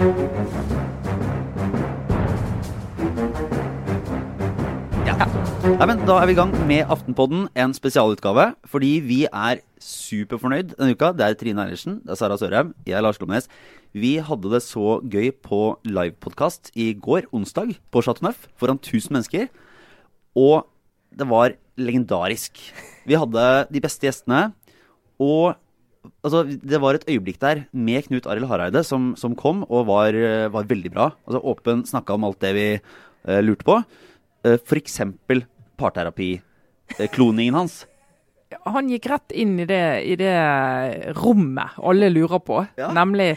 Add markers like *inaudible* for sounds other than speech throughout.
Nei, men Da er vi i gang med Aftenpodden, en spesialutgave. Fordi vi er superfornøyd denne uka. Det er Trine Eilertsen, det er Sara Sørheim, jeg er Lars Glomnes. Vi hadde det så gøy på livepodkast i går, onsdag, på Chateau Neuf, foran 1000 mennesker. Og det var legendarisk. Vi hadde de beste gjestene. Og altså, det var et øyeblikk der med Knut Arild Hareide som, som kom og var, var veldig bra. Altså Åpen snakka om alt det vi uh, lurte på. Uh, F.eks. parterapi-kloningen hans. Han gikk rett inn i det, i det rommet alle lurer på, Ja. nemlig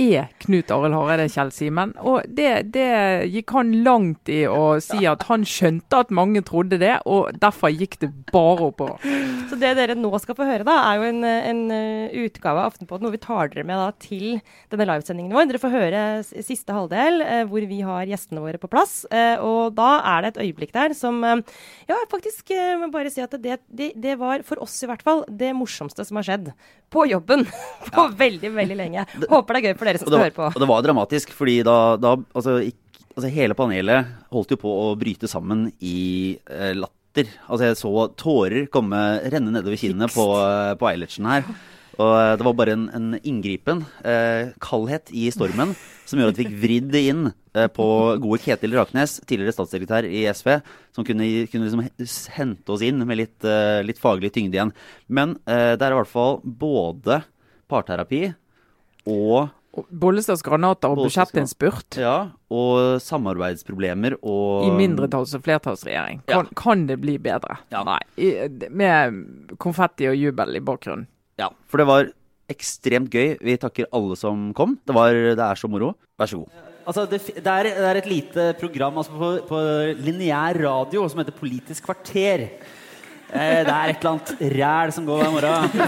er Knut Arild Hareide Kjell Simen? Og det, det gikk han langt i å si at han skjønte at mange trodde det, og derfor gikk det bare oppover. Så det dere nå skal få høre, da, er jo en, en uh, utgave av Aftenpåten hvor vi tar dere med da, til denne livesendingen vår. Dere får høre siste halvdel eh, hvor vi har gjestene våre på plass. Eh, og da er det et øyeblikk der som eh, Ja, faktisk eh, må bare si at det, det, det var for oss i hvert fall det morsomste som har skjedd på jobben *laughs* på veldig, veldig lenge. Håper det er gøy for dere som skal var, høre på. og det var dramatisk, fordi da, da altså, ikk- altså, Hele panelet holdt jo på å bryte sammen i eh, latter. Altså Jeg så tårer komme renne nedover kinnene på, eh, på Eilertsen her. Og eh, det var bare en, en inngripen eh, kaldhet i stormen som gjorde at vi fikk vridd det inn eh, på gode Ketil Raknes, tidligere statssekretær i SV, som kunne, kunne liksom hente oss inn med litt, eh, litt faglig tyngde igjen. Men eh, det er i hvert fall både parterapi Og Bollestads granater og budsjettinnspurt ja, og samarbeidsproblemer og i mindretalls- og flertallsregjering. Kan, kan det bli bedre? Ja. Nei. I, med konfetti og jubel i bakgrunnen. Ja, for det var ekstremt gøy. Vi takker alle som kom. Det, var, det er så moro. Vær så god. Altså, det, det, er, det er et lite program altså på, på lineær radio som heter Politisk kvarter. Eh, det er et eller annet ræl som går hver morgen. *laughs*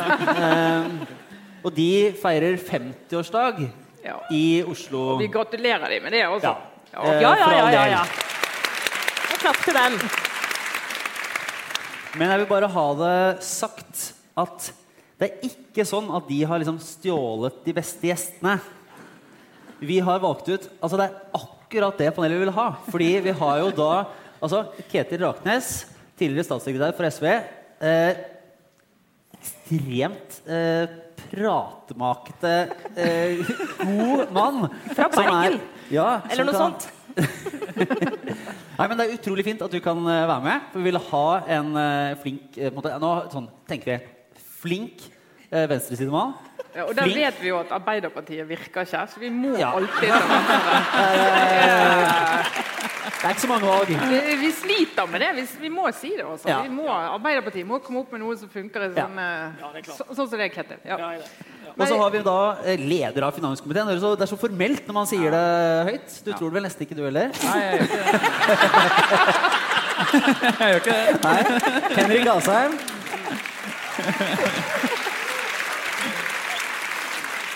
Eh, og de feirer 50-årsdag Ja. i Oslo. Og vi gratulerer dem med det også. Ja. Ja. Eh, Ja, ja, ja, ja, ja. Og klapp til dem. Men jeg vil bare ha det sagt at det er ikke sånn at de har liksom stjålet de beste gjestene. Vi har valgt ut Altså, det er akkurat det panelet vi vil ha. Fordi vi har jo da altså Ketil Raknes, tidligere statssekretær for SV. Eh, ekstremt eh, pratemakete, eh, god mann. Fra Bergen! er- Ja, Eller noe kan- sånt. *laughs* Nei, men Det er utrolig fint at du kan eh, være med. For vi vil ha en eh, flink eh, en måte, Nå sånn, tenker vi flink uh, venstresidemann. Ja, og der Flink. vet vi jo at Arbeiderpartiet virker ikke, så vi må Ja. alltid *laughs* ta. Det er ikke så mange valg. Vi, vi sliter med det. Vi, vi må si det også. Ja. Vi må, Arbeiderpartiet må komme opp med noe som funker. i Ja. Sånn, eh, så, sånn som det, Ketil. Ja. Og så har vi da eh, leder av finanskomiteen. Det er så, det er så formelt når man sier det høyt. Du tror det vel nesten ikke du heller? Nei, jeg gjør ikke det. *laughs* Jeg gjør ikke det. Nei. Henrik Asheim. *laughs*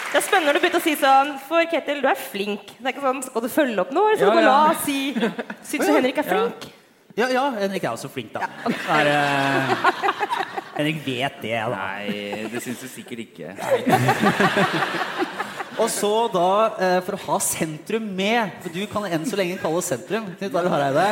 Det er spennende når du begynte å si sånn For Ketil, du er flink. Det er ikke sånn, Skal du følge opp noe? Eller skal Ja, du bare ja. la si *laughs* Syns du Henrik er flink? Ja, ja, Henrik er også flink, da. Er, uh, *laughs* Henrik vet det, da. Nei, det syns du sikkert ikke. *laughs* Og så da, eh, for å ha sentrum med For du kan enn så lenge kalle oss sentrum. Knut Arild Hareide.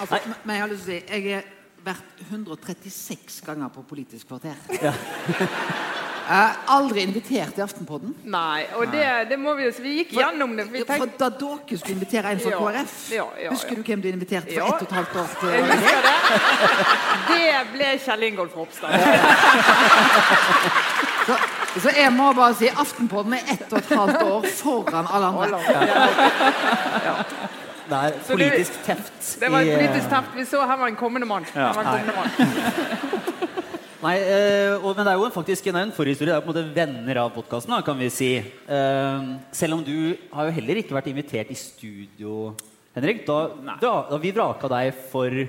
Altså, men- men jeg har lyst til å si Jeg har vært 136 ganger på Politisk kvarter. *laughs* Jeg har aldri invitert i Aftenpodden. Nei, og det, det må vi jo. Vi gikk gjennom det. Vi For da dere skulle invitere en fra Ja, KrF ja, ja, Husker du hvem du inviterte for Ja. ett og et halvt år til? *laughs* jeg husker det. *laughs* Det ble Kjell Ingolf Ropstad. Så, så jeg må bare si Aftenpodden er ett og et halvt år foran alle andre. Det er politisk teft. Det var et eh, politisk teft. Vi så her var en kommende mann. Her var en kommende mann. *laughs* Nei, eh, og, men det er jo faktisk en, en forhistorie. Det er på en måte venner av podkasten, kan vi si. Eh, selv om du har jo heller ikke vært invitert i studio, Henrik. Da, da, da vi vraka deg for,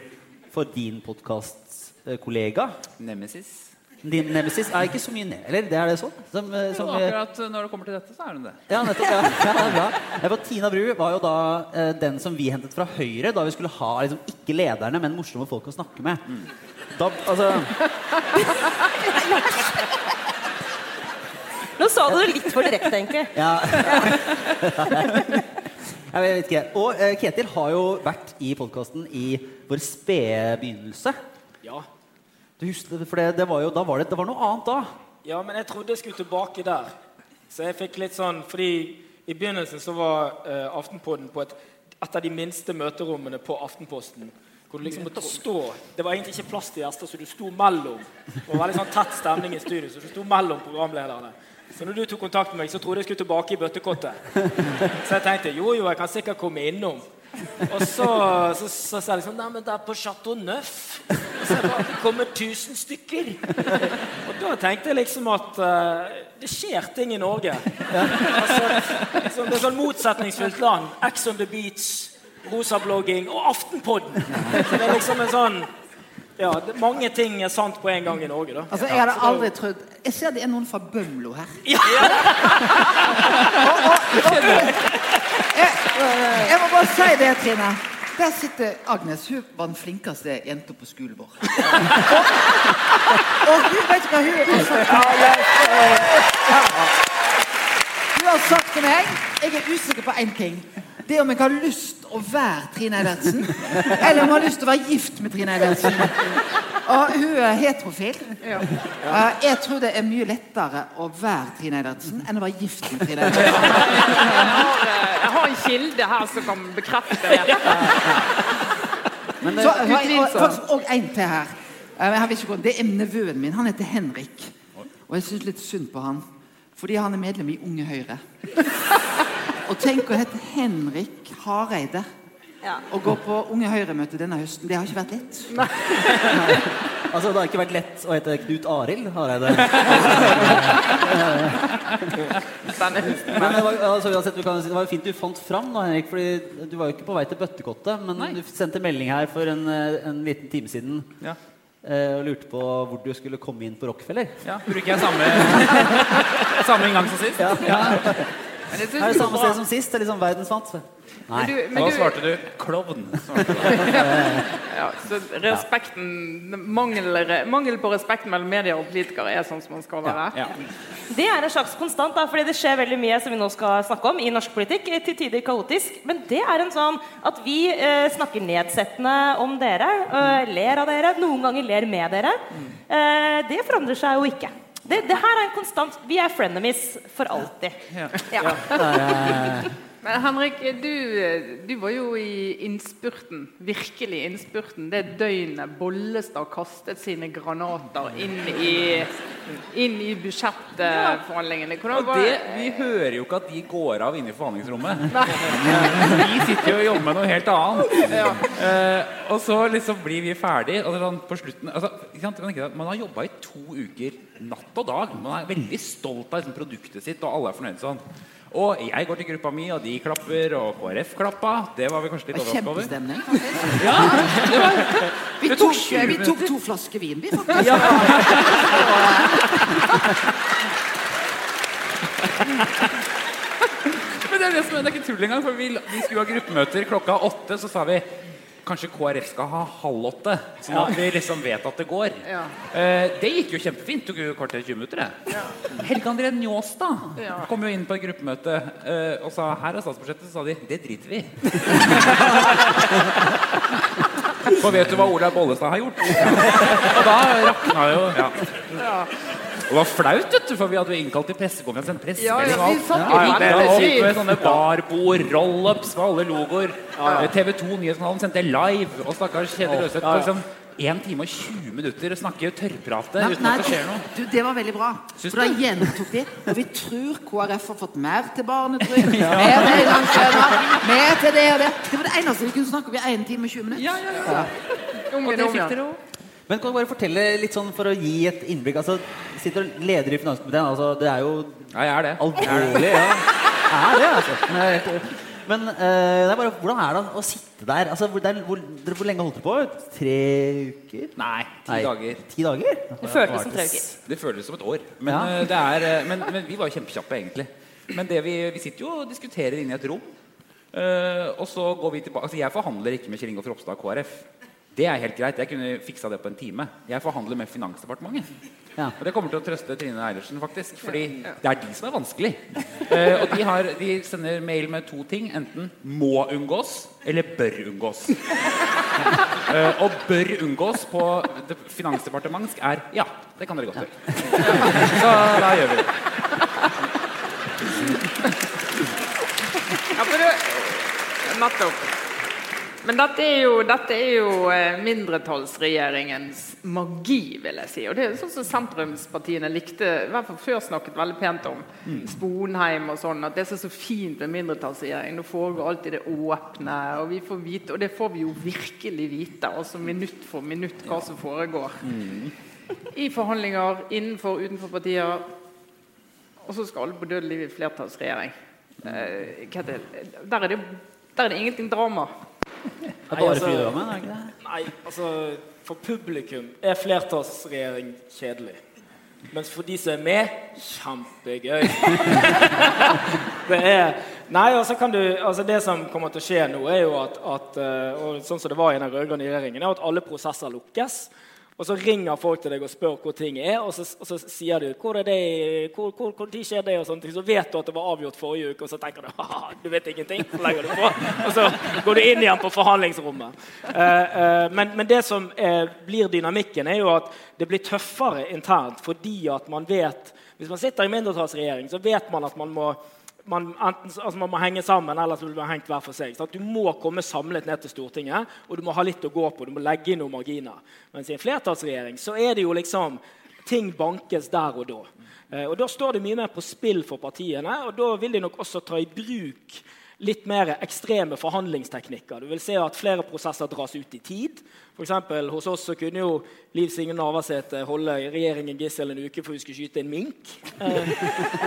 for din podkastkollega. Nemesis. Din nemesis er ikke så mye ned, eller? Det er det sånn? Som, eh, som, Jo, eh, akkurat når det kommer til dette, så er hun det. ja, nettopp. Ja. *laughs* ja, det er bra. Jeg var, Tina Bru var jo da eh, den som vi hentet fra Høyre da vi skulle ha liksom, ikke lederne, men morsomme folk å snakke med. Da, altså, Nå sa du det litt for direkte, egentlig. ja. *laughs* Jeg vet ikke. Og eh, Ketil har jo vært i podkasten i vår spede begynnelse. Ja. Du husker for det, det var jo, da var det, det var noe annet da. ja, men jeg trodde jeg skulle tilbake der. Så jeg fikk litt sånn Fordi i begynnelsen så var uh, Aftenpodden på et, et av de minste møterommene på Aftenposten. Hvor du liksom måtte stå Det var egentlig ikke plass til gjester, så du sto mellom. Det var veldig sånn tett stemning i studio, så du sto mellom programlederne. Så når du tok kontakt med meg, så trodde jeg skulle tilbake i bøttekottet. *laughs* Så jeg tenkte jo, jo, jeg kan sikkert komme innom. Og så, så, så sa jeg liksom Nei, men det er på Chateau Neuf. Og så det bare kommet 1000 stykker. Og da tenkte jeg liksom at uh, det skjer ting i Norge. Altså, liksom, det er sånn motsetningsfylt land. Ex on the beach, rosablogging og Aftenpodden. Så det er liksom en sånn ja, det, Mange ting er sant på en gang i Norge, da. Altså, jeg hadde aldri trodd Jeg ser det er noen fra Bømlo her. Ja. Jeg, jeg må bare si det, Trine. Der sitter Agnes. Hun var den flinkeste jenta på skolen vår. Og, og hun vet hva hun har sagt. Hun har sagt til meg Jeg er usikker på én ting. Det er om jeg har lyst å være Trine Eilertsen, eller om jeg har lyst til å være gift med Trine Eilertsen. Og hun er heterofil. Eh, Jeg tror det er mye lettere å være Trine Eilertsen enn å være gift med Trine Eilertsen. Jeg har, eh, jeg har en kilde her som kan bekrefte det. Men Så, det, og, og, og en til her. Eh, Det er nevøen min. Han heter Henrik. Og jeg syns litt synd på han. Fordi han er medlem i Unge Høyre. Og tenk å hete Henrik Hareide. og gå på Unge Høyre-møte denne høsten, det har ikke vært lett. *laughs* altså, det har ikke vært lett å hete Knut Arild Hareide. *laughs* Men det var, altså, uansett, du kan, si- det var jo fint du fant fram, da, Henrik. Fordi du var jo ikke på vei til bøttekottet, men Nei. du sendte melding her for en, eh, en liten time siden Ja. eh, og lurte på hvor du skulle komme inn på Rockefeller. Ja, Bruker jeg samme, *laughs* samme inngang som sist? Ja. Men synes Er det samme sted som sist? Det er liksom verdensvant. Men du, men Hva svarte du? Klovn. svarte *laughs* du. ja, så respekten mangel, mangel på respekt mellom medier og politikere er sånn som man skal være. Ja. Det er en slags konstant, da, fordi det skjer veldig mye som vi nå skal snakke om i norsk politikk. eh, Til tider kaotisk. Men det er en sånn at vi eh, snakker nedsettende om dere, eh, ler av dere, noen ganger ler med dere. Eh, det forandrer seg jo ikke. Det, det her er en konstant Vi er frenemies for alltid. Ja. Men Henrik, du, du var jo i innspurten, virkelig innspurten, det døgnet Bollestad kastet sine granater inn i, inn i budsjettforhandlingene. Det, vi hører jo ikke at de går av inne i forhandlingsrommet. *laughs* Vi sitter jo og jobber med noe helt annet. Eh, og så liksom blir vi ferdig og er sånn på slutten altså, Man har jobba i to uker natt og dag. Man er veldig stolt av liksom, produktet sitt, og alle er fornøyd sånn. Og jeg går til gruppa mi, og de klapper, og KrF klappa. Det var vi kanskje litt overrasket over. kjempestemning. Ja, det var, Vi tok tok, 20 vi tok to flasker vin, vi, faktisk. *laughs* Men det er det som det er ikke tull engang. For vi, vi skulle ha gruppemøter klokka åtte, så sa vi kanskje KrF skal ha halv åtte. Sånn at vi liksom vet at det går. Ja. Eh, det gikk jo kjempefint. Tok jo kvarter 20 minutter. det. Helge André Njåstad Ja. kom jo inn på et gruppemøte eh, og sa her er statsbudsjettet. Så sa de det driter vi. *laughs* For vet du hva Olaug Bollestad har gjort? Og da rakna jo ja. Det var flaut, vet du, for vi hadde jo innkalt til pressekonferanse. En Ja, ja, pressemelding og vi alt. Ja, ja, Ja, ja, fint. opp med sånne barbord, roll-ups med alle logoer. TV 2 Nyhetskanalen sendte live, og stakkars Kjetil Løseth på liksom 1 time og 20 minutter og snakke tørrprate uten nei, at det skjer noe. Du, det var veldig bra. Syns For da gjentok vi. Og vi tror KrF har fått mer til barnetrygd, *laughs* mer til engangsstønad, mer til det og det. Det var det eneste vi kunne snakke om i 1 time og 20 minutter. Ja, ja, ja. ja. Og det fikk dere òg. Men kan du bare fortelle litt sånn for å gi et innblikk? Altså, sitter og leder i finanskomiteen. Altså, det er jo Ja, jeg er det. alvorlig. Ja. Er det, altså. Men, er helt- Men eh, det er bare, hvordan er det å sitte der? Altså, hvor, det er, hvor, dere- hvor lenge holdt dere på? Tre uker? Nei, ti Nei, dager. Ti dager? Det føltes som tre uker. Det føles som et år. Men, Ja. eh, det er, eh, men, men vi var jo kjempekjappe, egentlig. Men det vi, vi sitter jo og diskuterer inne i et rom. eh, og så går vi tilbake Altså, jeg forhandler ikke med Kjell Ingolf Ropstad og KrF. Det er helt greit. Jeg kunne fiksa det på en time. Jeg forhandler med Finansdepartementet. Ja. Og det kommer til å trøste Trine Eilertsen, faktisk. Fordi det er de som er vanskelig. uh, og de, har, de sender mail med to ting. Enten 'må unngås' eller 'bør unngås'. uh, *laughs* og 'bør unngås' på Finansdepartementsk er 'ja, det kan dere godt gjøre'. *laughs* Så da gjør vi det. Ja, for det, nettopp. Men dette er jo, dette er jo eh, mindretallsregjeringens magi, vil jeg si. Og det er sånn som sentrumspartiene likte, i hvert fall før snakket veldig pent om. Sponheim og sånn. At det er så, så fint med mindretallsregjering. Nå foregår alltid det åpne, og vi får vite, og det får vi jo virkelig vite, altså minutt for minutt, hva som foregår. I forhandlinger, innenfor, utenfor partier. Og så skal alle på dødelig flertallsregjering. Eh? Der, er det, der er det ingenting drama. Det er bare altså- fryd er ikke det? Nei, altså For publikum er flertallsregjering kjedelig. Mens for de som er med kjempegøy. *laughs* det er Nei, altså kan du, altså det som kommer til å skje nå, er jo at, at eh, og sånn som det var i den rød-grønne regjeringen, er at alle prosesser lukkes. Og så ringer folk til deg og spør hvor ting er, og så, og så sier du hvor er det, hvor, hvor, hvor tid skjer det, og sånne. Så vet du at det var avgjort forrige uke, og så tenker du *laughs* ha du vet ingenting. Så legger du på, og så går du inn igjen på forhandlingsrommet. Eh, eh, men, men det som eh, blir dynamikken, er jo at det blir tøffere internt fordi at man vet Hvis man sitter i mindretallsregjering, så vet man at man må man, enten, altså man må henge sammen, eller så blir man hengt hver for seg. Sant? Du må komme samlet ned til Stortinget, og du må ha litt å gå på. Du må legge inn noen marginer. Mens i en flertallsregjering så er det jo liksom Ting bankes der og da. Eh, og Da står det mye mer på spill for partiene, og da vil de nok også ta i bruk litt mer ekstreme forhandlingsteknikker. Du vil se at flere prosesser dras ut i tid. For eksempel, hos oss så kunne jo Liv Signe Navarsete holde regjeringen gissel en uke for hun skulle skyte en mink. Eh,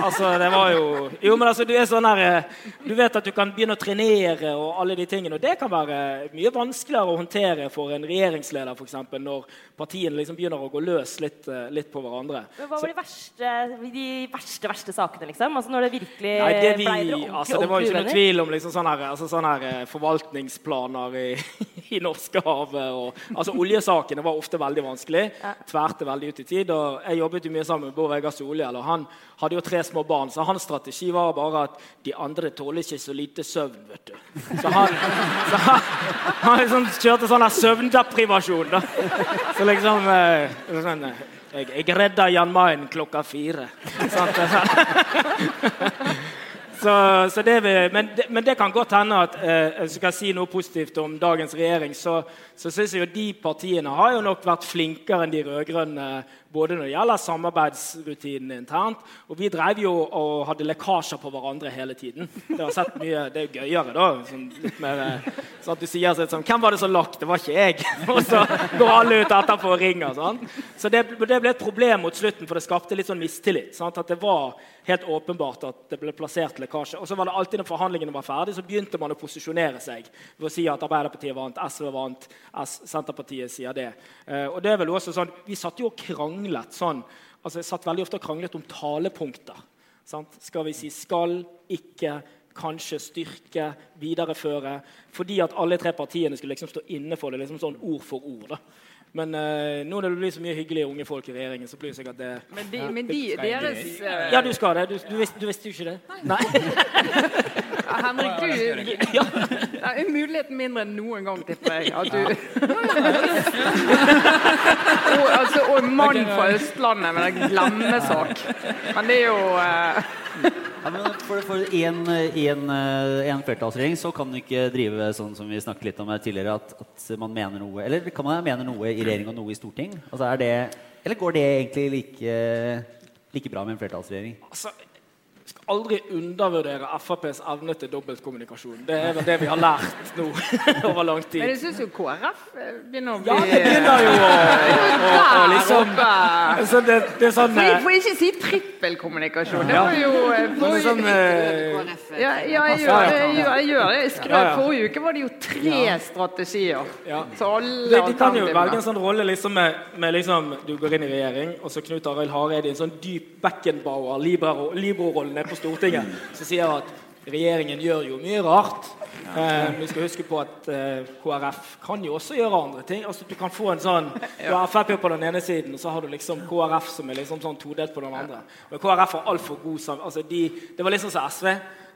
altså, det var jo Jo, men altså, du er sånn her eh, Du vet at du kan begynne å trenere og alle de tingene. Og det kan være mye vanskeligere å håndtere for en regjeringsleder, eksempel, når partiene liksom begynner å gå løs litt, eh, litt på hverandre. Men Hva var de verste, de verste, verste sakene, liksom? Altså Når det virkelig Nei, det, vi, ble ordentlig, altså, det var jo ikke noe tvil om liksom sånne, her, altså, sånne her, eh, forvaltningsplaner i, *laughs* i Norskehavet. Altså, oljesakene var ofte veldig vanskelig. Tverte veldig ut i tid. og Jeg jobbet jo mye sammen med Bård Vegar Solhjell. og Han hadde jo tre små barn, så hans strategi var bare at de andre tåler ikke så lite søvn. vet du. Så han, *laughs* så han, han liksom kjørte sånn søvndeprivasjon. da. Så liksom eh, sånn, eh, jeg, jeg redda Jan Mayen klokka fire. Sant? *laughs* Så, så det vi, men, det, men det kan godt hende at eh, skal jeg si noe positivt om dagens regjering. Så, så syns jeg jo de partiene har jo nok vært flinkere enn de rød-grønne både når det gjelder samarbeidsrutinene internt. Og vi drev jo og hadde lekkasjer på hverandre hele tiden. Det har sett mye, det er gøyere, da. Sånn, litt mer, eh, sånn at du sier sånn Hvem var det som lakk? Det var ikke jeg. *laughs* Og så går alle ut etterpå og ringer. Sånn. Så det, det ble et problem mot slutten, for det skapte litt sånn mistillit. Sånn, At det var helt åpenbart at det ble plassert lekkasje. Og så var det alltid når forhandlingene var ferdig, så begynte man å posisjonere seg ved å si at Arbeiderpartiet vant, SV vant, Senterpartiet sier det. Eh, og det er vel også sånn, Vi satt jo og kranglet sånn altså Jeg satt veldig ofte og kranglet om talepunkter. Sant? Skal vi si 'skal', 'ikke', 'kanskje', 'styrke', 'videreføre'? Fordi at alle tre partiene skulle liksom stå inne for det liksom sånn ord for ord. da. Men uh, nå når det blir så mye hyggelige unge folk i regjeringen, så blir det sikkert det Men, de, men de, deres eh, Ja, du skal det. Du, du, visste, du visste jo ikke det? Nei. ja, *laughs* Henrik, du Ja. Det er muligheten mindre enn noen gang, tipper jeg. At du *laughs* og, altså, og mann fra Østlandet med en glemmesak. Men det er jo eh, Ja, men for for en, en, eh, en flertallsregjering så kan du ikke drive sånn som vi snakket litt om her tidligere, at, at man mener noe Eller kan man mene noe i regjering og noe i storting? Altså er det, eller går det egentlig like, like bra med en flertallsregjering? Altså, aldri undervurdere FrPs evne til dobbeltkommunikasjon. Det er vel det vi har lært nå *laughs* over lang tid. Men jeg syns jo KrF eh, begynner å bli Ja, det begynner jo *laughs* å, å, å, å liksom så det, det er sånn For, eh, for ikke si trippelkommunikasjon. Det var jo eh, forrige sånn eh, ja, ja, jeg gjør det. Jeg gjør, jeg skrøt. Forrige uke var det jo tre strategier. Så alle de, kan jo velge en sånn rolle liksom med, med liksom, Du går inn i regjering, og så Knut Arild Hareide i en sånn dyp Beckenbauer, libero- libero-rolle nede på Stortinget, som sier at regjeringen gjør jo mye rart. Eh, vi skal huske på at eh, KrF kan jo også gjøre andre ting. Altså Du kan få en sånn *laughs* Du har Frp på den ene siden, og så har du liksom KrF som er liksom sånn todelt på den andre. Men KrF har altfor god sam... Altså de, det var liksom som SV.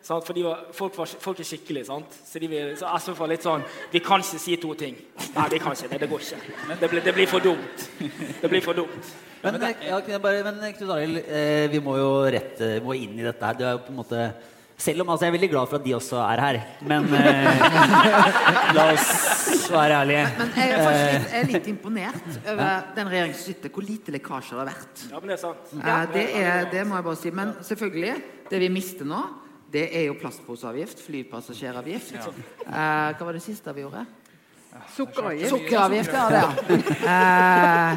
Sant? For de var, folk, var, folk er skikkelig, sant? Så, de, så SV var litt sånn Vi kan ikke si to ting. Nei, vi kan ikke det. Det går ikke. Det blir, det blir for dumt. Det blir for dumt. Men, eh, ja, bare, men eh, Knut Arild, eh, vi må jo rett eh, må inn i dette her. Du er jo på en måte selv om altså, Jeg er veldig glad for at de også er her, men eh, *laughs* la oss være ærlige. Men jeg er litt, jeg er litt imponert over den regjeringen som sitter, hvor lite lekkasjer det har vært. Ja, men det er sant. Ja, det, er, det må jeg bare si. Men selvfølgelig, det vi mister nå, det er jo plastposeavgift, flypassasjeravgift. Eh, hva var det siste vi gjorde? Sukkeravgift. Sukkeravgift, ja. det. Eh,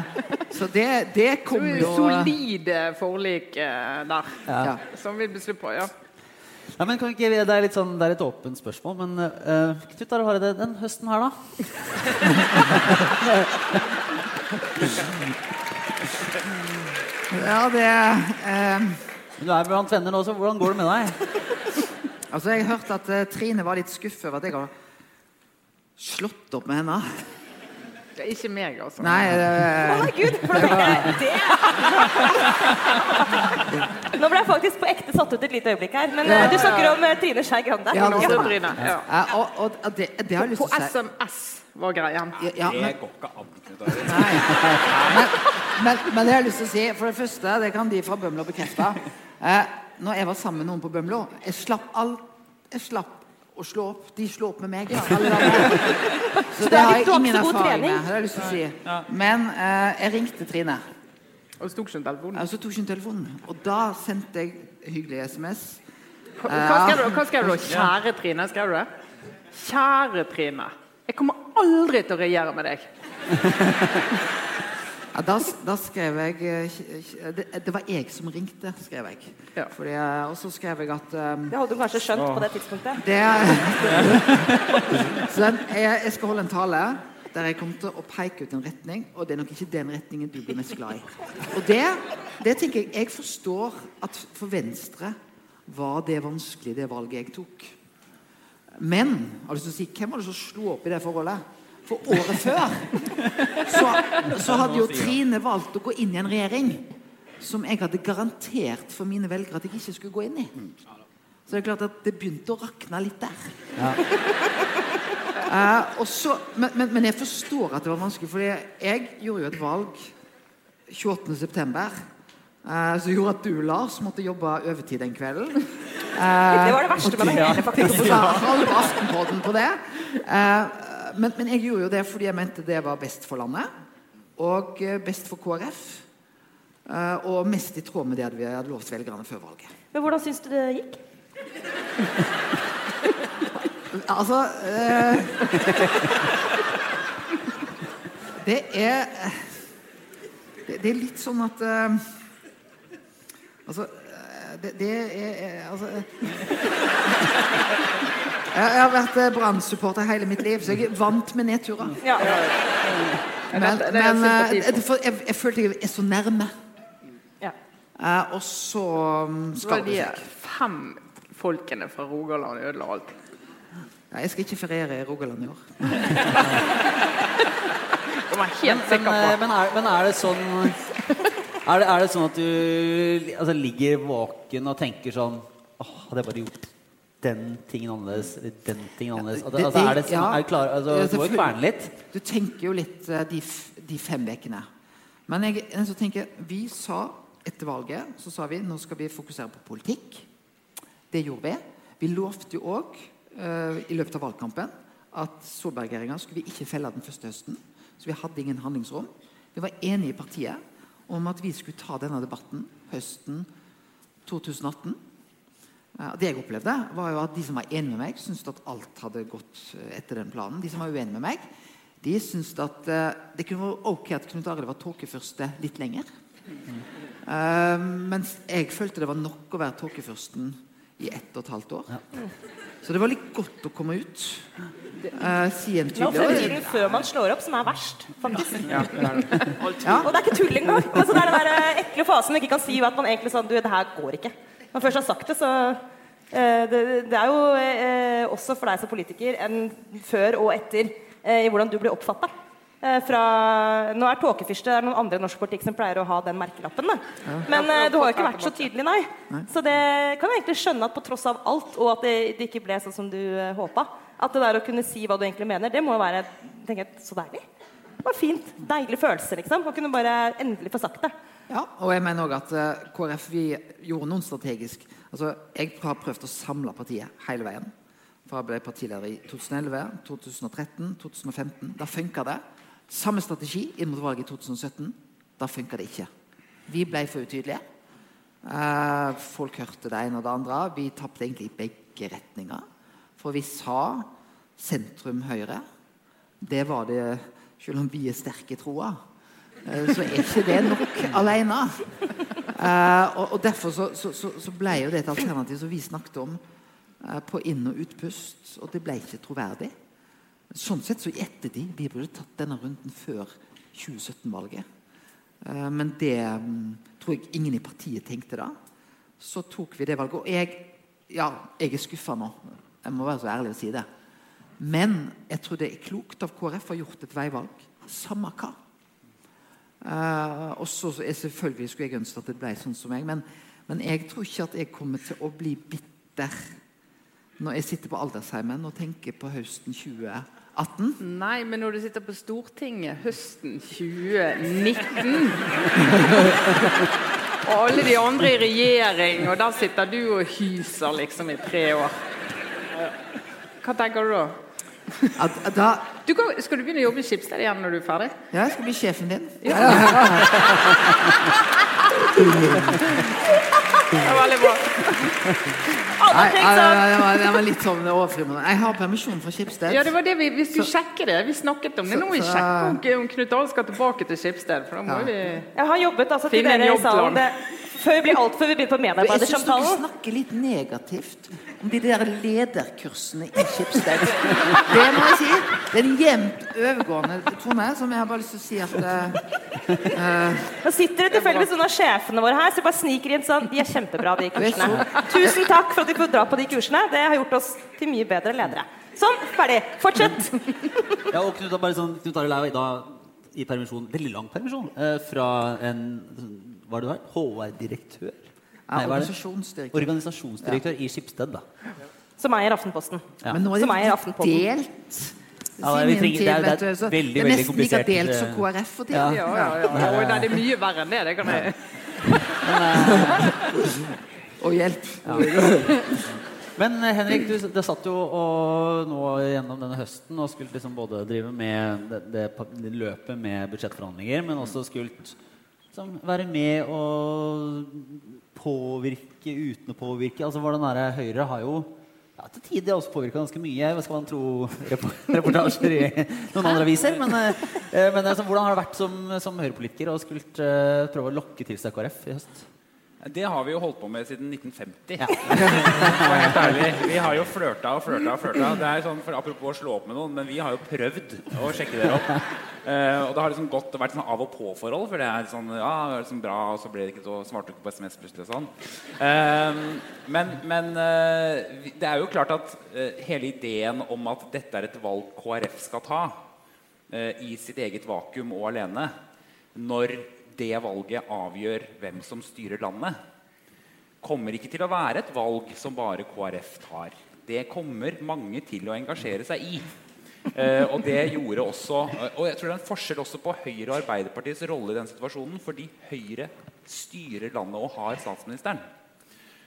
så det, det kommer jo Solide forlik eh, der, Ja. som vi beslutter på. ja. Ja, men kan ikke, det er litt sånn, det er litt åpent spørsmål, men uh, Knut Are Hareide, den høsten her, da? *laughs* Ja, det uh, Du er blant venner nå, så hvordan går det med deg? Altså, jeg hørte at uh, Trine var litt skuffet over at jeg har slått opp med henne. Det er ikke meg, altså. Nei, eh, gud! for *laughs* det tenker det Nå ble jeg faktisk på ekte satt ut et lite øyeblikk her. Men eh, du snakker om eh, Trine Skei Grande. Ja, det ja. eh, og, og, og det, det har jeg lyst til å si. På SMS var greien. Ja, ja, Det går ikke an. Nei. Men, men, men det har jeg lyst til å si For det første, det kan de fra Bømlo bekrefte. Eh, når jeg var sammen med noen på Bømlo Jeg slapp alt Jeg slapp å slå opp. De slår opp med meg. Ja. *laughs* Så det det har jeg ingen erfaring med. Det har jeg lyst til å si. Men eh, jeg ringte Trine. Og så tok hun telefonen. Og så tok hun telefonen. Og da sendte jeg hyggelig SMS. Hva hva skrev du? Hva skrev du? *laughs* Kjære Trine, skrev du det? Kjære Trine. Jeg kommer aldri til å regjere med deg. *laughs* Ja, da, da skrev jeg eh, det, det var jeg som ringte, skrev jeg. Ja. Fordi, eh, og så skrev jeg at um, Det hadde du kanskje skjønt på det tidspunktet. Det *laughs* Så den, jeg, jeg skal holde en tale der jeg kommer til å peke ut en retning, og det er nok ikke den retningen du blir mest glad i. Og det, det tenker jeg Jeg forstår at for Venstre var det vanskelig, det valget jeg tok. Men har lyst til å si, hvem var det som slo opp i det forholdet? For året før så, så hadde jo Trine valgt å gå inn i en regjering som jeg hadde garantert for mine velgere at jeg ikke skulle gå inn i. Så det er klart at det begynte å rakne litt der. Eh, og så, men, men, men jeg forstår at det var vanskelig, for jeg gjorde jo et valg 28.9. Uh, som gjorde at du, Lars, måtte jobbe overtid den kvelden. Det var det verste med det hele, faktisk. Ja. halve Aftenpodden på det. Eh, men, men jeg gjorde jo det fordi jeg mente det var best for landet. Og eh, best for KrF. eh, og mest i tråd med det vi hadde lovt velgerne før valget. Men hvordan syns du det gikk? *laughs* Altså eh, Det er det, er litt sånn at Altså det, det er eh, Altså *laughs* jeg, jeg har vært eh, Brann-supporter hele mitt liv, så jeg er vant med nedturer. Ja. Men, men eh, jeg, jeg følte jeg er så nærme. Ja. Eh, og så Så skal det de seg. fem folkene fra Rogaland ødela alt. Jeg skal ikke feriere i Rogaland i år. *laughs* Det er jeg helt Men, sikker eh, på. men, er, men er det sånn er det, er det sånn at du altså, ligger våken og tenker sånn Åh, hadde jeg bare gjort den tingen annerledes, eller den tingen annerledes altså, altså, Er det sånn, er det klar, altså, Du må jo kverne litt. Du tenker jo litt eh, de, de fem ukene. Men jeg, så tenker, vi sa etter valget så sa vi nå skal vi fokusere på politikk. Det gjorde vi. Vi lovte jo òg i løpet av valgkampen at Solberg-regjeringa skulle vi ikke felle den første høsten. Så vi hadde ingen handlingsrom. Vi var enige i partiet om at vi skulle ta denne debatten høsten 2018. Eh, Det jeg opplevde, var jo at de som var enige med meg, syntes at alt hadde gått eh, etter den planen. De som var uenige med meg, de syntes at eh, det kunne være ok at Knut Arild var tåkefyrste litt lenger. Eh, mens jeg følte det var nok å være tåkefyrsten i ett og et halvt år. Så det var litt godt å komme ut. Uh, si en tydelig er tydelig du før man slår opp, som er verst, faktisk. Ja. *laughs* Og det er ikke tull engang. Altså, det er den der eh, ekle fasen man ikke kan si at man egentlig sånn Du, det her går ikke. Når man først har sagt det, så uh, det, det er jo uh, også for deg som politiker en før og etter i hvordan du blir oppfatta. Eh, fra, nå er tåkefyrste det er noen andre i norsk politikk som pleier å ha den merkelappen. Da. Men eh, du har jo ikke vært så tydelig, nei. Så det kan jeg egentlig skjønne at på tross av alt, og at det, det ikke ble sånn som du uh, håpa, at det der å kunne si hva du egentlig mener, det må jo være tenker jeg, så deilig. Det var fint. Deilig følelse, liksom. Å kunne bare endelig få sagt det. Ja, og jeg mener også at eh, KrF vi gjorde noen strategisk Altså, Jeg har prøvd å samle partiet hele veien. Fra jeg ble partileder i 2011, 2013, 2015. Da funka det. Samme strategi inn mot valget i 2017. Da funka det ikke. Vi ble for utydelige. Eh, folk hørte det ene og det andre. Vi tapte egentlig i begge retninger. For vi sa sentrum-høyre. Det var det Selv om vi er sterke i troa, eh, så er ikke det nok *laughs* alene. Eh, og, derfor så, ble jo det et alternativ som vi snakket om på inn- og utpust, og det ble ikke troverdig. Sånn sett så i ettertid Vi burde tatt denne runden før 2017-valget. Eh, men det mm, tror jeg ingen i partiet tenkte da. Så tok vi det valget. Og jeg, ja, jeg er skuffa nå. Jeg må være så ærlig å si det. Men jeg tror det er klokt av KrF å ha gjort et veivalg. Samme hva. Eh, og så selvfølgelig skulle jeg ønske at det ble sånn som meg, men, men jeg tror ikke at jeg kommer til å bli bitter når jeg sitter på aldersheimen og tenker på høsten 2018. Nei, men når du sitter på Stortinget høsten 2019 Og alle de andre i regjering, og der sitter du og hyser liksom i tre år. Hva tenker du da? At, at da, Du kan, skal du begynne å jobbe i Skipsted igjen når du er ferdig? ja, jeg skal bli sjefen din. *laughs* Det var veldig bra. Nei, sånn nei, det var, litt sånn overfriende. Jeg har permisjon fra Schibsted. Ja, det var det vi, Vi skulle Så- sjekke det. Vi snakket om det. Nå i så- om- Knut Dahl skal tilbake til Schibsted. For da må Ja. vi Jeg har jobbet altså, til Finne en dere i salen. Før vi blir alt før vi begynner på Jeg syns du medarbeidersamtalen. snakker litt negativt om de der lederkursene i Skipsted. Det må jeg si. Det er en jevnt overgående tone som jeg har bare lyst til å si at uh, Nå sitter det tilfeldigvis noen av sjefene våre her, så jeg bare sniker inn sånn De er kjempebra, de kursene. Tusen takk for at vi får dra på de kursene. Det har gjort oss til mye bedre ledere. Sånn, ferdig. Fortsett. Ja, og Knut, bare sånn, Knut Arild er jo da i permisjon, veldig lang permisjon, eh, fra en hva er det du er? HR-direktør? Nei, organisasjonsdirektør. Organisasjonsdirektør i Skipsted, da. Som eier Aftenposten. Ja. Men nå er det eier litt Aftenpodden. delt. Ja, det, trenger- det er- det er du, veldig, det er nesten like delt som eh, KrF for tiden. ja. Ja, ja, ja. Nei, det er mye verre enn det. Det kan jeg *laughs* Og hjelp. Men eh, Henrik, du det satt jo og nå gjennom denne høsten og skulle liksom både drive med det, det, det løpet med budsjettforhandlinger, men også skulle liksom, være med og påvirke uten å påvirke. Altså hvordan er det Høyre har jo ja, til tider også påvirka ganske mye. Hva skal man tro *laughs* reportasjer i noen andre aviser? Men, eh, eh, men altså, hvordan har det vært som, som Høyre-politiker å skulle prøve å lokke til seg KrF i høst? Det har vi jo holdt på med siden 1950. Ja. *laughs* helt ærlig. Vi har jo flørta og flørta og flørta. Det er sånn, for Apropos å slå opp med noen, men vi har jo prøvd å sjekke dere opp. Uh, og det har liksom gått, vært sånn av og på-forhold. For det er sånn Ja, det er liksom bra, og så ble det ikke så svarte du ikke på SMS plutselig og sånn. Uh, men men uh, det er jo klart at eh, hele ideen om at dette er et valg KrF skal ta i sitt eget vakuum og alene, når det valget avgjør hvem som styrer landet, kommer ikke til å være et valg som bare KrF tar. Det kommer mange til å engasjere seg i. Eh, og det gjorde også Og jeg tror det er en forskjell også på Høyre og Arbeiderpartiets rolle i den situasjonen, fordi Høyre styrer landet og har statsministeren.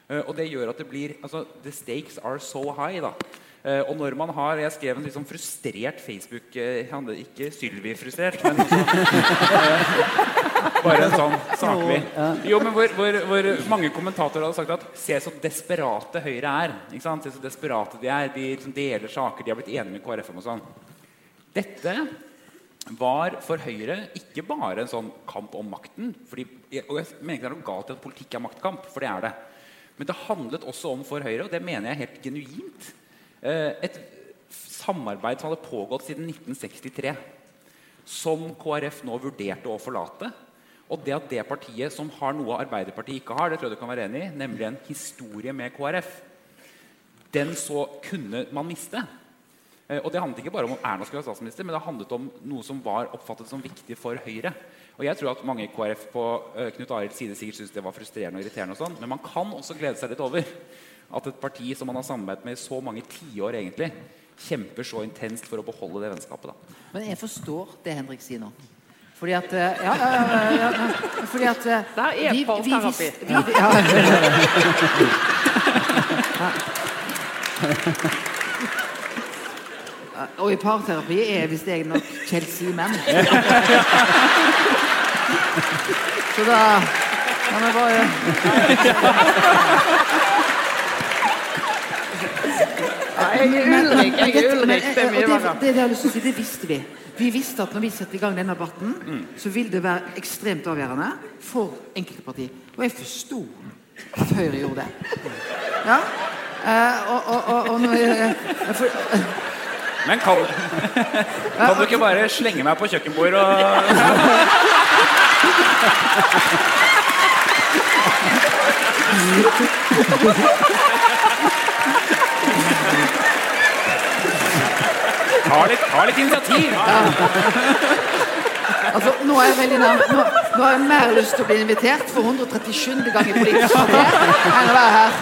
Eh, og det gjør at det blir altså, The stakes are so high. da Eh, og når man har Jeg skrev en litt sånn frustrert Facebook eh, Ikke Sylvi-frustrert, men også, *laughs* bare en sånn saklig. Jo, men hvor, hvor, hvor mange kommentatorer hadde sagt at Se så desperate Høyre er. Ikke sant? Se så desperate de er. De liksom deler saker. De har blitt enige med KrF om og sånn. Dette var for Høyre ikke bare en sånn kamp om makten. Fordi, og jeg mener ikke det er noe galt i at politikk er maktkamp, for det er det. Men det handlet også om for Høyre, og det mener jeg helt genuint, eh, et samarbeid som hadde pågått siden 1963. Som KrF nå vurderte å forlate. Og det at det partiet som har noe Arbeiderpartiet ikke har, det tror jeg du kan være enig i, nemlig en historie med KrF, den så kunne man miste. Eh, Og det handlet ikke bare om om Erna skulle være statsminister, men det handlet om noe som var oppfattet som viktig for Høyre. Og jeg tror at mange i KrF på eh, Knut Arilds side sikkert syntes det var frustrerende og irriterende. og sånn, Men man kan også glede seg litt over at et parti som man har samarbeidet med i så mange tiår, egentlig, kjemper så intenst for å beholde det vennskapet. da. Men jeg forstår det Henrik sier nå. Fordi at eh, Ja, ja, ja, ja, fordi at eh, Der er vi- vi vi- vi- ja. Ja, Og i parterapi er visst jeg nok Chelsea menn. Så da kan vi bare Jeg er Ulrik. Jeg er Ulrik. Det er mye verre. det, det, jeg si, det visste vi. Vi visste at når vi setter i gang denne debatten, Mm. så vil det være ekstremt avgjørende for enkelte parti. Og jeg forsto at Høyre gjorde det. Ja. Eh, og, og, og, og når jeg, for, Men kan, kan du ikke bare slenge meg på kjøkkenbord og *laughs* Ta litt, ta altså, nå er jeg veldig nær, Nå, nå har jeg mer lyst til å bli invitert for 137. gang i Politisk kvarter enn å være her.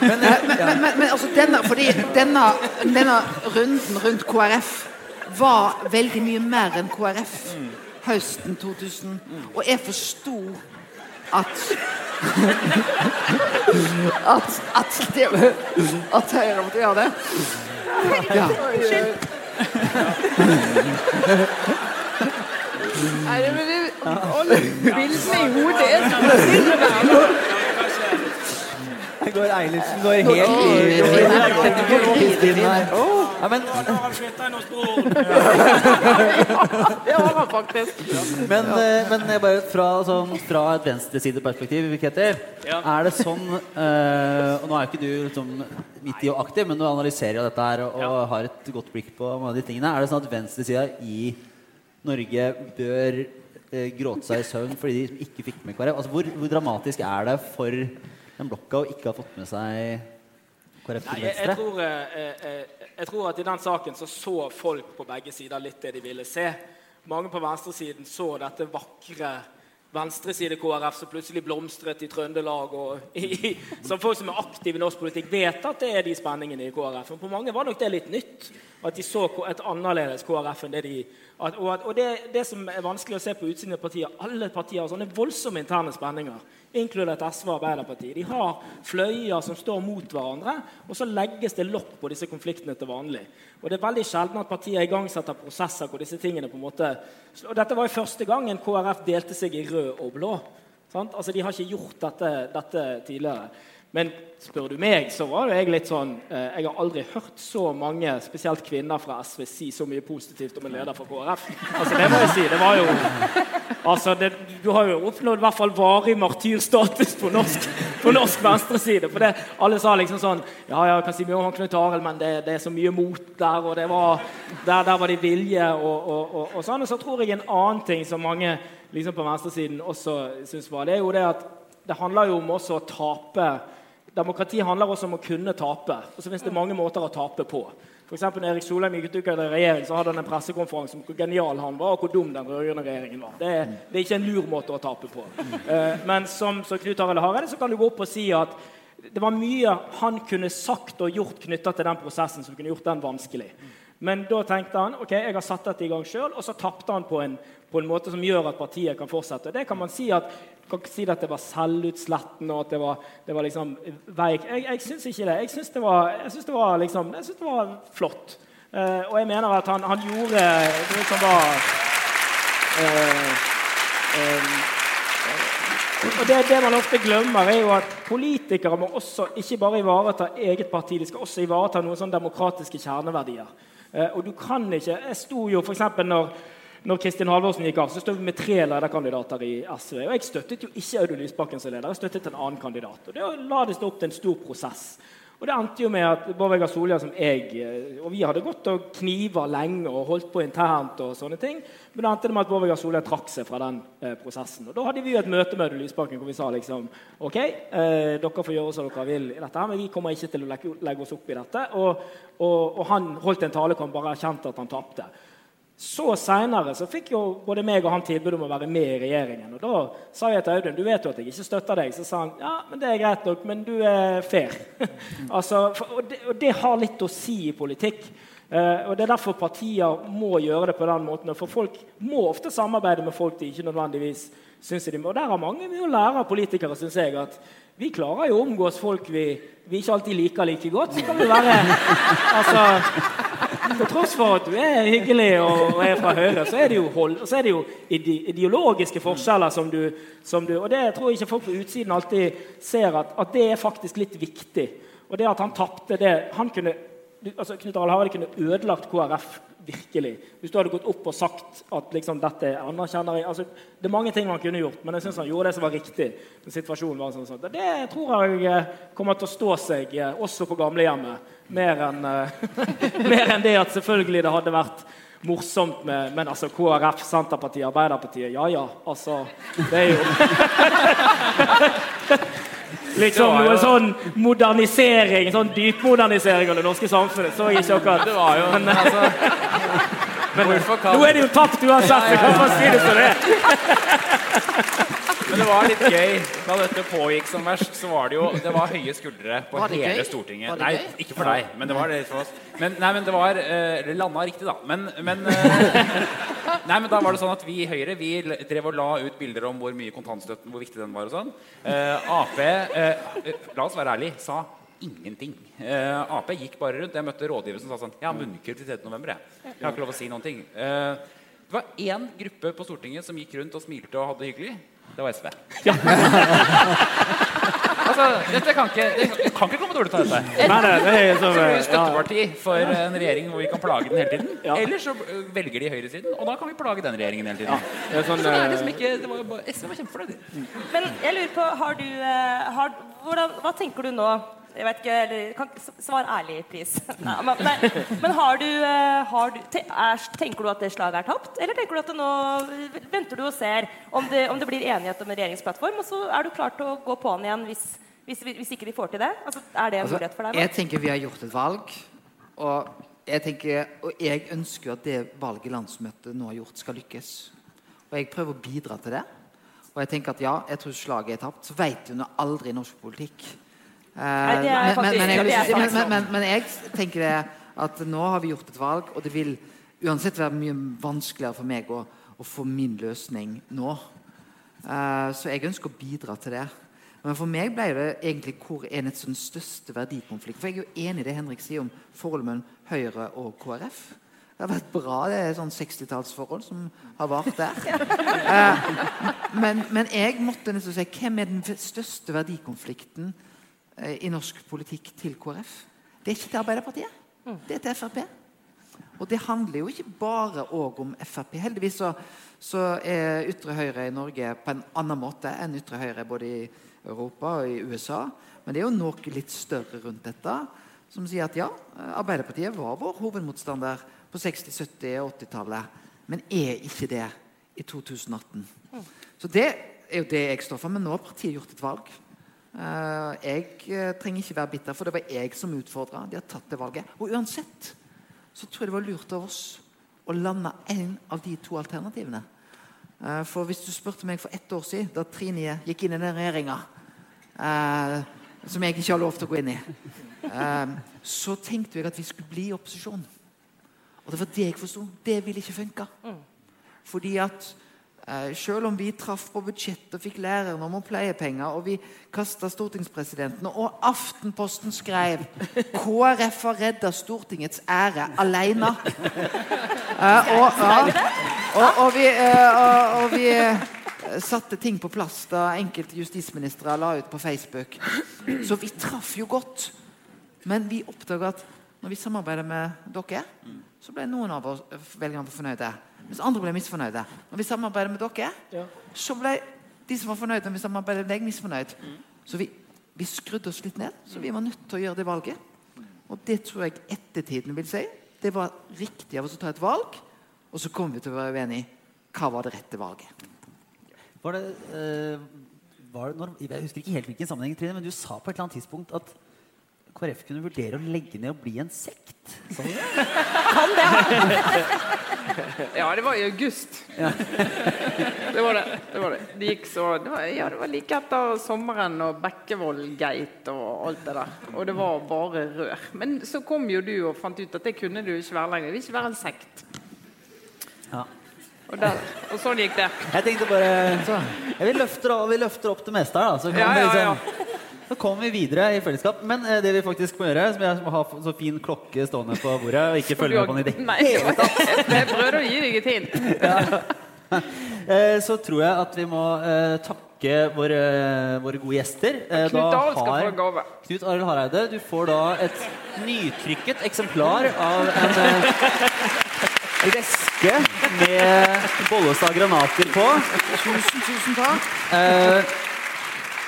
Men, men, men, men, men altså denne, fordi denne, denne runden rundt KrF var veldig mye mer enn KrF høsten 2000. Og jeg forsto at at, at, det, at Høyre måtte gjøre det. Ja. Nei, men vi, alle bildene i hodet. Er så forstyrrende. Går Eilertsen går helt i ja, men, *laughs* Det har han faktisk. men, eh, men jeg bare fra, sånn, fra et venstresideperspektiv, Ketil, Ja. er det sånn eh, Og nå er jo ikke du liksom, midt i og aktiv, men du analyserer jo dette her og, og har et godt blikk på mange av de tingene. Er det sånn at venstresida i Norge bør eh, gråte seg i søvn fordi de ikke fikk med KrF? Altså, hvor, hvor dramatisk er det for den blokka å ikke ha fått med seg KrF til jeg, jeg, tror, eh, eh, jeg tror at i den saken så så folk på begge sider litt det de ville se. Mange på venstresiden så dette vakre venstreside-KrF som plutselig blomstret i Trøndelag. og *laughs* i, Som folk som er aktive i norsk politikk, vet at det er de spenningene i KrF. Men på mange var nok det litt nytt. At de så et annerledes KrF enn det de at, Og, og det, det som er vanskelig å se på utsiden av partier Alle partier har sånne voldsomme interne spenninger, inkludert SV og Arbeiderpartiet. De har fløyer som står mot hverandre, og så legges det lokk på disse konfliktene til vanlig. Og det er veldig sjelden at partier igangsetter prosesser hvor disse tingene på en måte Og dette var jo første gangen KrF delte seg i rød og blå. Sant? Altså, De har ikke gjort dette, dette tidligere. Men spør du meg, så var jo jeg litt sånn eh, Jeg har aldri hørt så mange, spesielt kvinner fra SV, si så mye positivt om en leder fra KrF. Altså, det må jeg si. Det var jo Altså, det, Du har jo oppnådd i hvert fall varig martyrstatus på norsk, på norsk venstreside. For det, alle sa liksom sånn Ja, ja, jeg kan si mye om Knut Arild, men det, det er så mye mot der, og det var Der, der var det vilje, og, og, og, og sånn. Og så tror jeg en annen ting som mange liksom på venstresiden også syns var, det er jo det at det handler jo om også å tape Demokrati handler også om å kunne tape. Og så finnes det mange måter å tape på. For når Erik Solheim gikk ut av regjering, så hadde han en pressekonferanse om hvor genial han var, og hvor dum den rød-grønne regjeringen var. Det er, det er ikke en lur måte å tape på. Eh, men som, som Knut Arild Hareide så kan du gå opp og si at det var mye han kunne sagt og gjort knytta til den prosessen som kunne gjort den vanskelig. Men da tenkte han ok, jeg har satt dette i gang sjøl, og så tapte han på en, på en måte som gjør at partiet kan fortsette. Det kan man si at kan si at det var selvutslettende og at det var, det var liksom veik. Jeg, jeg syns ikke det. Jeg syns det det liksom, synes det var flott. Eh, og jeg mener at han, han gjorde det som var eh, eh, og det, det, man ofte glemmer, er jo at politikere må også ikke bare ivareta eget parti, de skal også ivareta noen sånne demokratiske kjerneverdier. Eh, og du kan ikke Jeg sto jo f.eks. når når Kristin Halvorsen gikk av, så stod vi med tre lederkandidater i SV. Og jeg støttet jo ikke Audun Lysbakken som leder, jeg støttet en annen kandidat. Og det la det stå opp til en stor prosess. Og det endte jo med at Bård Vegar Solhjell som jeg eh, Og vi hadde gått og kniva lenge og holdt på internt og sånne ting. Men det endte med at Bård Vegar Solhjell trakk seg fra den eh, prosessen. Og da hadde vi jo et møte med Audun Lysbakken hvor vi sa liksom OK, eh, dere får gjøre som dere vil i dette, men vi kommer ikke til å legge, legge oss opp i dette. Og, og, og han holdt en tale hvor han bare erkjente at han tapte. Så seinere fikk jo både meg og han tilbud om å være med i regjeringen. Og Da sa jeg til Audun du vet jo at jeg ikke støtter deg. Så sa han ja, men det er greit nok, men du er fair. *laughs* altså, for, og, det, og, det, har litt å si i politikk. Uh, og Det er derfor partier må gjøre det på den måten. For folk må ofte samarbeide med folk de ikke nødvendigvis syns de må. Og der har mange mye å lære av politikere, syns jeg. at vi klarer jo å omgås folk vi, vi, ikke alltid liker like godt. Så kan vi være *laughs* altså, Til tross for at du er hyggelig og, er fra Høyre, så er det jo, hold, så er det jo ideologiske forskjeller som du, som du, Og det tror jeg ikke folk på utsiden alltid ser, at, at det er faktisk litt viktig. Og det at han tapte det han kunne, altså Knut Arild Hareide kunne ødelagt KrF virkelig. Hvis du hadde gått opp og sagt at liksom, dette anerkjenner jeg altså, Det er mange ting man kunne gjort, men jeg syns han gjorde det som var riktig. situasjonen var sånn, sånn. Det tror jeg eh, kommer til å stå seg eh, også på gamlehjemmet. Uh, *laughs* mer enn det at selvfølgelig det hadde vært morsomt med Men altså, KrF, Senterpartiet, Arbeiderpartiet Ja ja, altså Det er jo *laughs* liksom noe sånn modernisering, sånn dypmodernisering av det norske samfunnet. Så ikke akkurat. Det var jo, men, altså, *laughs* men nå er det jo tapt uansett, så kan man si det som det er. Men det var litt gøy. Da dette pågikk som verst, så var det jo Det var høye skuldre på hele gøy? Stortinget. Nei, ikke for deg, men det var det for oss. Men, nei, men det var uh, landa riktig, da. Men, men uh, *laughs* Nei, men da var det sånn at Vi i Høyre vi drev og la ut bilder om hvor mye kontantstøtten hvor viktig den var. og sånn. Uh, Ap, la oss være ærlige, sa ingenting. Ap gikk bare rundt. Jeg møtte rådgiver som sa sånn Jeg har munnkurv til 3. november, jeg. Jeg har ikke lov å si noen ting. det var én gruppe på Stortinget som gikk rundt og smilte og hadde det hyggelig. Det var SV. Ja. *laughs* altså, dette kan ikke, det kan ikke komme dårlig ut av dette. Enten er så, så støtteparti for en regjering hvor vi kan plage den hele tiden. Ja. Eller så velger de høyresiden, og da kan vi plage den regjeringen hele tiden. Ja. Det er sånn, så det er liksom ikke, det var bare, SV var kjempefornøyd. Men jeg lurer på, har du, eh, har, hvordan, Hva tenker du nå? Jeg vet ikke, eller, kan, Svar ærlig, pris. *laughs* Nei, men, nei, men har, du, eh, har du, er, Tenker du at det slaget er tapt? Eller tenker du at nå venter du og ser om det, om det, blir enighet om en regjeringsplattform, og så er du klar til å gå på'n igjen hvis, hvis, hvis, ikke de får til det? Altså, er det en altså, mulighet for deg? Nå? Jeg tenker vi har gjort et valg. Og jeg, tenker, og jeg ønsker at det valget landsmøtet nå har gjort, skal lykkes. Og jeg prøver å bidra til det. Og jeg tenker at ja, jeg tror slaget er tapt. Så vet du aldri i norsk politikk men, jeg tenker det at nå har vi gjort et valg, og det vil uansett være mye vanskeligere for meg å, å få min løsning nå. Uh, så jeg ønsker å bidra til det. Men for meg ble det egentlig hvor er den sånn største verdikonflikt. For jeg er jo enig i det Henrik sier om forholdet mellom Høyre og KrF. Det har vært bra. Det er sånn 60-tallsforhold som har vart der. *laughs* Uh, men, men, jeg måtte nesten si hvem er den største verdikonflikten Eh, i norsk politikk til KrF. Det er ikke til Arbeiderpartiet. Mm. Det er til Frp. Og det handler jo ikke bare om Frp. Heldigvis så, så, er ytre høyre i Norge på en annen måte enn ytre høyre både i Europa og i USA. Men det er jo noe litt større rundt dette som sier at ja, Arbeiderpartiet var vår hovedmotstander på 60-, 70- og 80-tallet, men er ikke det i 2018. Mm. Så det er jo det jeg står for. Men nå har partiet gjort et valg. Eh, jeg eh, trenger ikke være bitter, for det var jeg som utfordra. De har tatt det valget. Og uansett så tror jeg det var lurt av oss å lande en av de to alternativene. Eh, for hvis du spurte meg for ett år siden, da Trine gikk inn i den regjeringa som jeg ikke har lov til å gå inn i, så tenkte jeg at vi skulle bli i opposisjon. Og det var det jeg forsto. Det ville ikke funka. Fordi at selv om vi traff på budsjett og fikk læreren om pleiepenger, og vi kasta stortingspresidenten, og Aftenposten skrev 'KrF har redda Stortingets ære alene'. *laughs* Eh, og, og, og vi, eh, og, vi eh, satte ting på plass da enkelte justisministre la ut på Facebook. Så vi traff jo godt. Men vi oppdaga at når vi samarbeider med dere, så ble noen av oss velgerne fornøyde. Mens andre ble misfornøyde. Når vi samarbeider med dere, Ja. så ble de som var fornøyde når vi med deg, misfornøyd. Så vi, vi skrudde oss litt ned, så vi var nødt til å gjøre det valget. Og det tror jeg ettertiden vil si. Det var riktig av oss å ta et valg, og så kommer vi til å være uenige. Hva var det rette valget? Var det, eh, var det når, jeg husker ikke helt hvilken sammenheng, Trine, men du sa på et eller annet tidspunkt at KrF kunne vurdere å legge ned og bli en sekt. Kan du det? Ja, det var i august. det var det. Det var det. Det gikk så det var, Ja, det var like etter sommeren og Bekkevold-gate og alt det der. Og det var bare rør. Men så kom jo du og fant ut at det kunne du ikke være lenger. Det vil ikke være en sekt. Ja. Og, der, og sånn gikk det. Jeg tenkte bare jeg, vi, løfter, vi løfter opp det meste her, da. Så, kan Ja, vi ja, ja. Så kommer vi videre i fellesskap. Men eh, det vi faktisk må gjøre, som jeg må ha så fin klokke stående på bordet og ikke følge med på den *laughs* i det hele tatt jeg prøvde å gi deg et hint. *laughs* Eh, så tror jeg at vi må eh, takke våre, våre gode gjester. Knut da skal få har- en gave. Knut Arild Hareide, du får da et nytrykket eksemplar av en *laughs* reske med Bollestad granater på. Tusen, tusen takk.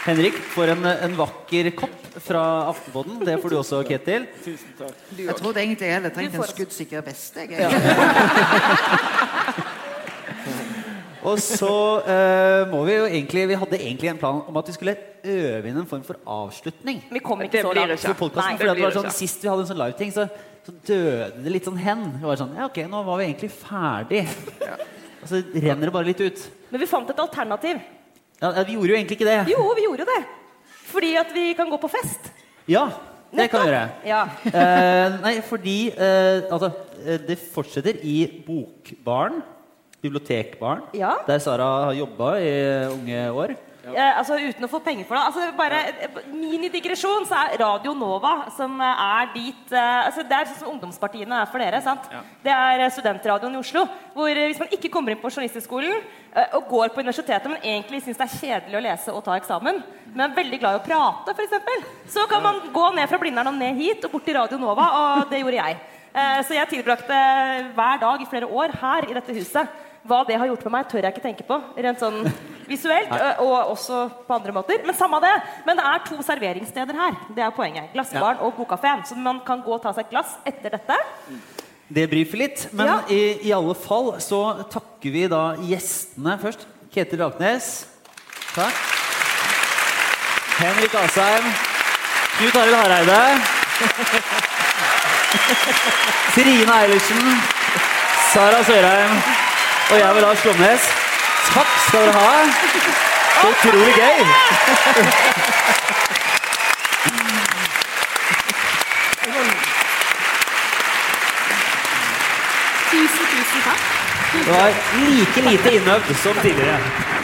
Henrik får en, en vakker kopp fra Aftenpodden. Det får du også, Ketil. Tusen takk. Jeg trodde egentlig jeg hadde trengt en skuddsikker vest. Jeg. *laughs* Og så uh, må vi jo egentlig Vi hadde egentlig en plan om at vi skulle øve inn en form for avslutning. Vi kom ikke så langt. ikke. sånn. Sist vi hadde en sånn liveting, så, så døde det litt sånn hen. Det var sånn, ja ok, nå var vi egentlig ferdig. Og så renner det bare litt ut. Men vi fant et alternativ. Ja, Vi gjorde jo egentlig ikke det. Jo, vi gjorde det. Fordi at vi kan gå på fest. Ja, det kan vi gjøre. Ja. *laughs* Eh, nei, fordi eh, altså, eh, det fortsetter i Bokbaren. Bibliotekbaren. Ja. Der Sara har jobba i unge år. Eh, altså Uten å få penger for det. Altså bare eh, Minidigresjon, så er Radio Nova, som eh, er dit eh, altså Det er sånn som ungdomspartiene er for dere. sant? Det er eh, studentradioen i Oslo. Hvor hvis man ikke kommer inn på Journalisthøgskolen eh, og går på universitetet, men egentlig syns det er kjedelig å lese og ta eksamen, men er veldig glad i å prate, f.eks., så kan man gå ned fra Blindern og ned hit og bort til Radio Nova, og det gjorde jeg. Så jeg tilbrakte hver dag i flere år her i dette huset. Hva det har gjort med meg, tør jeg ikke tenke på. Rent sånn visuelt, og også på andre måter. Men samme det. Men det er to serveringssteder her. Det er poenget. Glassbaren og Bokkafeen. Så man kan gå og ta seg et glass etter dette. Det brifer litt. Men Ja. i, i alle fall så takker vi da gjestene først. Ketil Raknes. Takk. Henrik Asheim. Knut Arild Hareide. *laughs* Trine Eilertsen. Sara Sørheim. Og jeg var Lars Glomnes. Takk skal dere ha. Så utrolig gøy. Tusen, tusen takk. Det var like lite innøvd som tidligere.